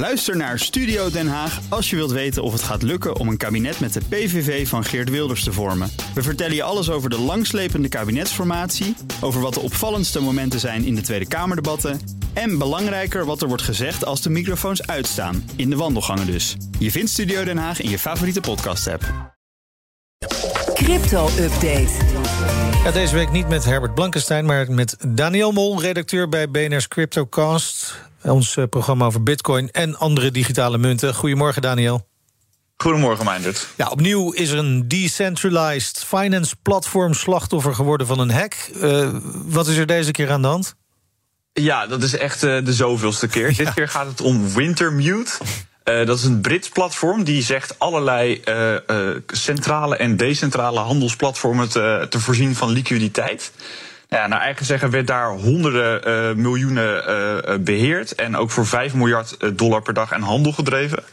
Luister naar Studio Den Haag als je wilt weten of het gaat lukken om een kabinet met de PVV van Geert Wilders te vormen. We vertellen je alles over de langslepende kabinetsformatie, over wat de opvallendste momenten zijn in de Tweede Kamerdebatten en belangrijker wat er wordt gezegd als de microfoons uitstaan, in de wandelgangen dus. Je vindt Studio Den Haag in je favoriete podcast-app. Crypto-update. Ja, deze week niet met Herbert Blankenstein, maar met Daniel Mol, redacteur bij BNR's CryptoCast. Ons eh, programma over bitcoin en andere digitale munten. Goedemorgen, Daniel. Goedemorgen, Meindert. Ja, opnieuw is er een decentralized finance platform slachtoffer geworden van een hack. Uh, wat is er deze keer aan de hand? Ja, dat is echt uh, de zoveelste keer. Ja. Dit keer gaat het om Wintermute. Uh, dat is een Brits platform die zegt allerlei centrale en decentrale handelsplatformen te, te voorzien van liquiditeit. Ja, naar eigen zeggen werd daar honderden miljoenen beheerd en ook voor 5 miljard dollar per dag aan handel gedreven.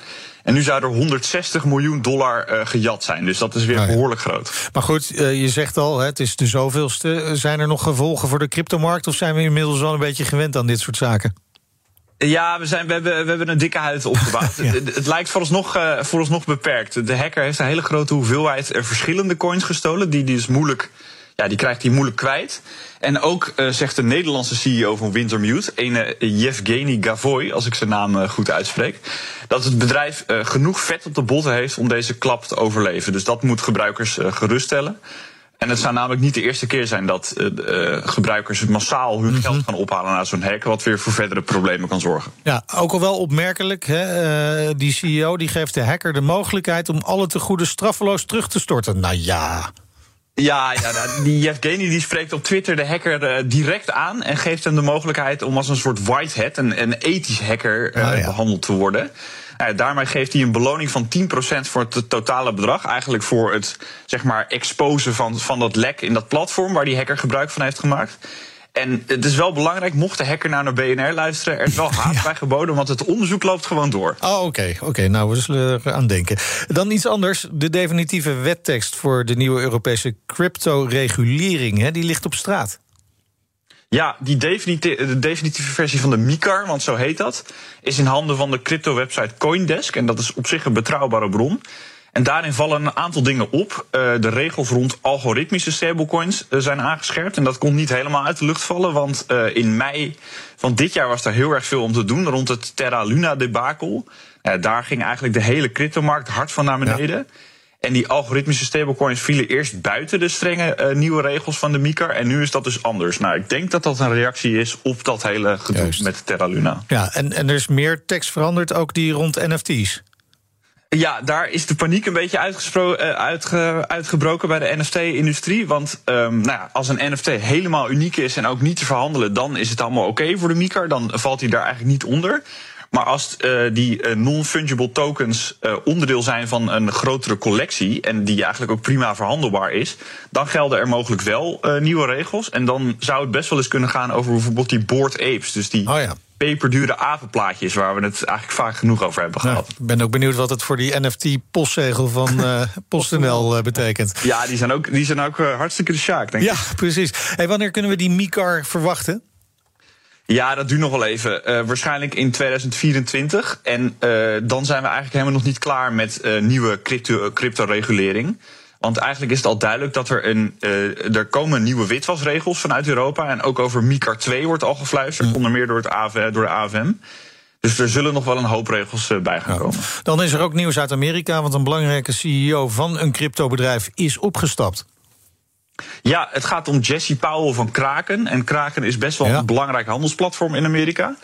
En nu zou er 160 miljoen dollar uh, gejat zijn. Dus dat is weer Nou ja. behoorlijk groot. Maar goed, uh, je zegt al, het is de zoveelste. Zijn er nog gevolgen voor de cryptomarkt... of zijn we inmiddels al een beetje gewend aan dit soort zaken? Ja, we, zijn, we, hebben, we hebben een dikke huid opgebouwd. ja. het, het, lijkt vooralsnog, uh, vooralsnog beperkt. De hacker heeft een hele grote hoeveelheid verschillende coins gestolen... die, die is moeilijk ja, die krijgt hij moeilijk kwijt. En ook uh, zegt de Nederlandse CEO van Wintermute, een Yevgeny Gavoy, als ik zijn naam uh, goed uitspreek, dat het bedrijf uh, genoeg vet op de botten heeft om deze klap te overleven. Dus dat moet gebruikers geruststellen. En het zou namelijk niet de eerste keer zijn dat gebruikers massaal hun mm -hmm. geld gaan ophalen naar zo'n hack, wat weer voor verdere problemen kan zorgen. Ja, ook al wel opmerkelijk, hè? die CEO die geeft de hacker de mogelijkheid om alle tegoeden straffeloos terug te storten. Nou ja. Ja, ja die Yevgeny die spreekt op Twitter de hacker uh, direct aan en geeft hem de mogelijkheid om als een soort whitehead, een, een ethisch hacker, uh, ah, ja. behandeld te worden. Uh, daarmee geeft hij een beloning van 10% voor het totale bedrag. Eigenlijk voor het zeg maar, exposen van, van dat lek in dat platform waar die hacker gebruik van heeft gemaakt. En het is wel belangrijk, mocht de hacker nou naar BNR luisteren, er is wel haat ja. bij geboden, want het onderzoek loopt gewoon door. Oh, oké. Okay, Oké, okay. nou, we zullen er aan denken. Dan iets anders. De definitieve wettekst voor de nieuwe Europese crypto-regulering, die ligt op straat. Ja, die definitieve, de definitieve versie van de MICAR, want zo heet dat, is in handen van de crypto-website Coindesk. En dat is op zich een betrouwbare bron. En daarin vallen een aantal dingen op. Uh, de regels rond algoritmische stablecoins uh, zijn aangescherpt. En dat kon niet helemaal uit de lucht vallen. Want uh, in mei van dit jaar was er heel erg veel om te doen rond het Terra Luna debakel. daar ging eigenlijk de hele cryptomarkt hard van naar beneden. Ja. En die algoritmische stablecoins vielen eerst buiten de strenge nieuwe regels van de MICAR. En nu is dat dus anders. Nou, ik denk dat dat een reactie is op dat hele gedoe Juist. met Terra Luna. Ja, en, en er is meer tekst veranderd, ook die rond NFT's. Ja, daar is de paniek een beetje uitge uitgebroken bij de NFT-industrie. Want um, nou ja, als een NFT helemaal uniek is en ook niet te verhandelen, dan is het allemaal oké voor de MICAR. Dan valt hij daar eigenlijk niet onder. Maar als uh, die uh, non-fungible tokens uh, onderdeel zijn van een grotere collectie en die eigenlijk ook prima verhandelbaar is, dan gelden er mogelijk wel nieuwe regels. En dan zou het best wel eens kunnen gaan over bijvoorbeeld die board apes. Dus die oh ja peperdure apenplaatjes waar we het eigenlijk vaak genoeg over hebben gehad. Nou, ik ben ook benieuwd wat het voor die NFT-postzegel van uh, PostNL uh, betekent. Ja, die zijn ook, die zijn ook uh, hartstikke de sjaak, denk ja, ik. Ja, precies. Hey, wanneer kunnen we die MICAR verwachten? Ja, dat duurt nog wel even. Uh, waarschijnlijk in 2024. En uh, dan zijn we eigenlijk helemaal nog niet klaar met uh, nieuwe crypto-regulering. Crypto Want eigenlijk is het al duidelijk dat er een. Er komen nieuwe witwasregels vanuit Europa. En ook over MICAR 2 wordt al gefluisterd, mm. onder meer door, het AV, door de AFM. Dus er zullen nog wel een hoop regels bij gaan ja. komen. Dan is er ook nieuws uit Amerika, want een belangrijke CEO van een cryptobedrijf is opgestapt. Ja, het gaat om Jesse Powell van Kraken. En Kraken is best wel ja. een belangrijk handelsplatform in Amerika.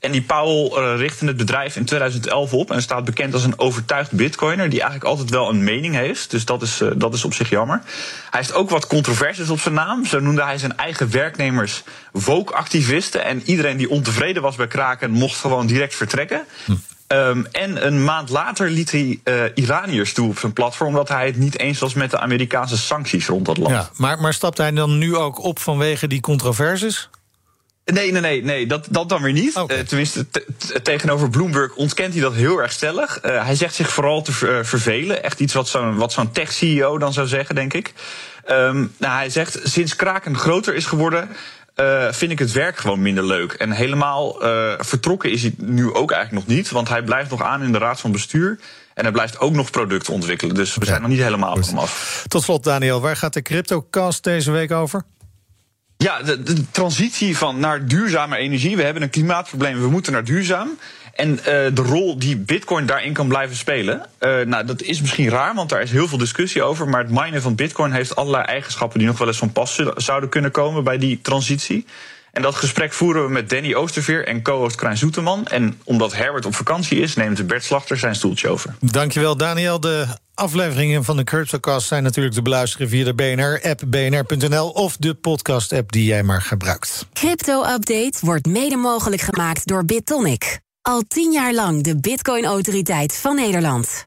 En die Powell uh, richtte het bedrijf in 2011 op en staat bekend als een overtuigd bitcoiner die eigenlijk altijd wel een mening heeft. Dus dat is, uh, dat is op zich jammer. Hij heeft ook wat controversies op zijn naam. Zo noemde hij zijn eigen werknemers woke-activisten. En iedereen die ontevreden was bij Kraken mocht gewoon direct vertrekken. Hm. Um, en een maand later liet hij uh, Iraniërs toe op zijn platform, omdat hij het niet eens was met de Amerikaanse sancties rond dat land. Ja, maar, maar stapt hij dan nu ook op vanwege die controversies? Nee, nee, nee, nee dat, dat dan weer niet. Okay. Uh, tenminste, tegenover Bloomberg ontkent hij dat heel erg stellig. Uh, hij zegt zich vooral te ver vervelen. Echt iets wat zo'n wat zo'n tech-CEO dan zou zeggen, denk ik. Um, nou, hij zegt, sinds Kraken groter is geworden, uh, vind ik het werk gewoon minder leuk. En helemaal uh, vertrokken is hij nu ook eigenlijk nog niet. Want hij blijft nog aan in de raad van bestuur. En hij blijft ook nog producten ontwikkelen. Dus we zijn nog niet helemaal van hem af. Tot slot, Daniel, waar gaat de CryptoCast deze week over? Ja, de, transitie van naar duurzame energie. We hebben een klimaatprobleem, we moeten naar duurzaam. En uh, de rol die Bitcoin daarin kan blijven spelen. Uh, nou, dat is misschien raar, want daar is heel veel discussie over. Maar het minen van Bitcoin heeft allerlei eigenschappen die nog wel eens van pas zouden kunnen komen bij die transitie. En dat gesprek voeren we met Danny Oosterveer en co-host Krijn Zoeteman. En omdat Herbert op vakantie is, neemt Bert Slachter zijn stoeltje over. Dankjewel, Daniel. De afleveringen van de CryptoCast zijn natuurlijk te beluisteren via de BNR-app, bnr.nl of de podcast-app die jij maar gebruikt. Crypto-update wordt mede mogelijk gemaakt door BitTonic. Al tien jaar lang de Bitcoin-autoriteit van Nederland.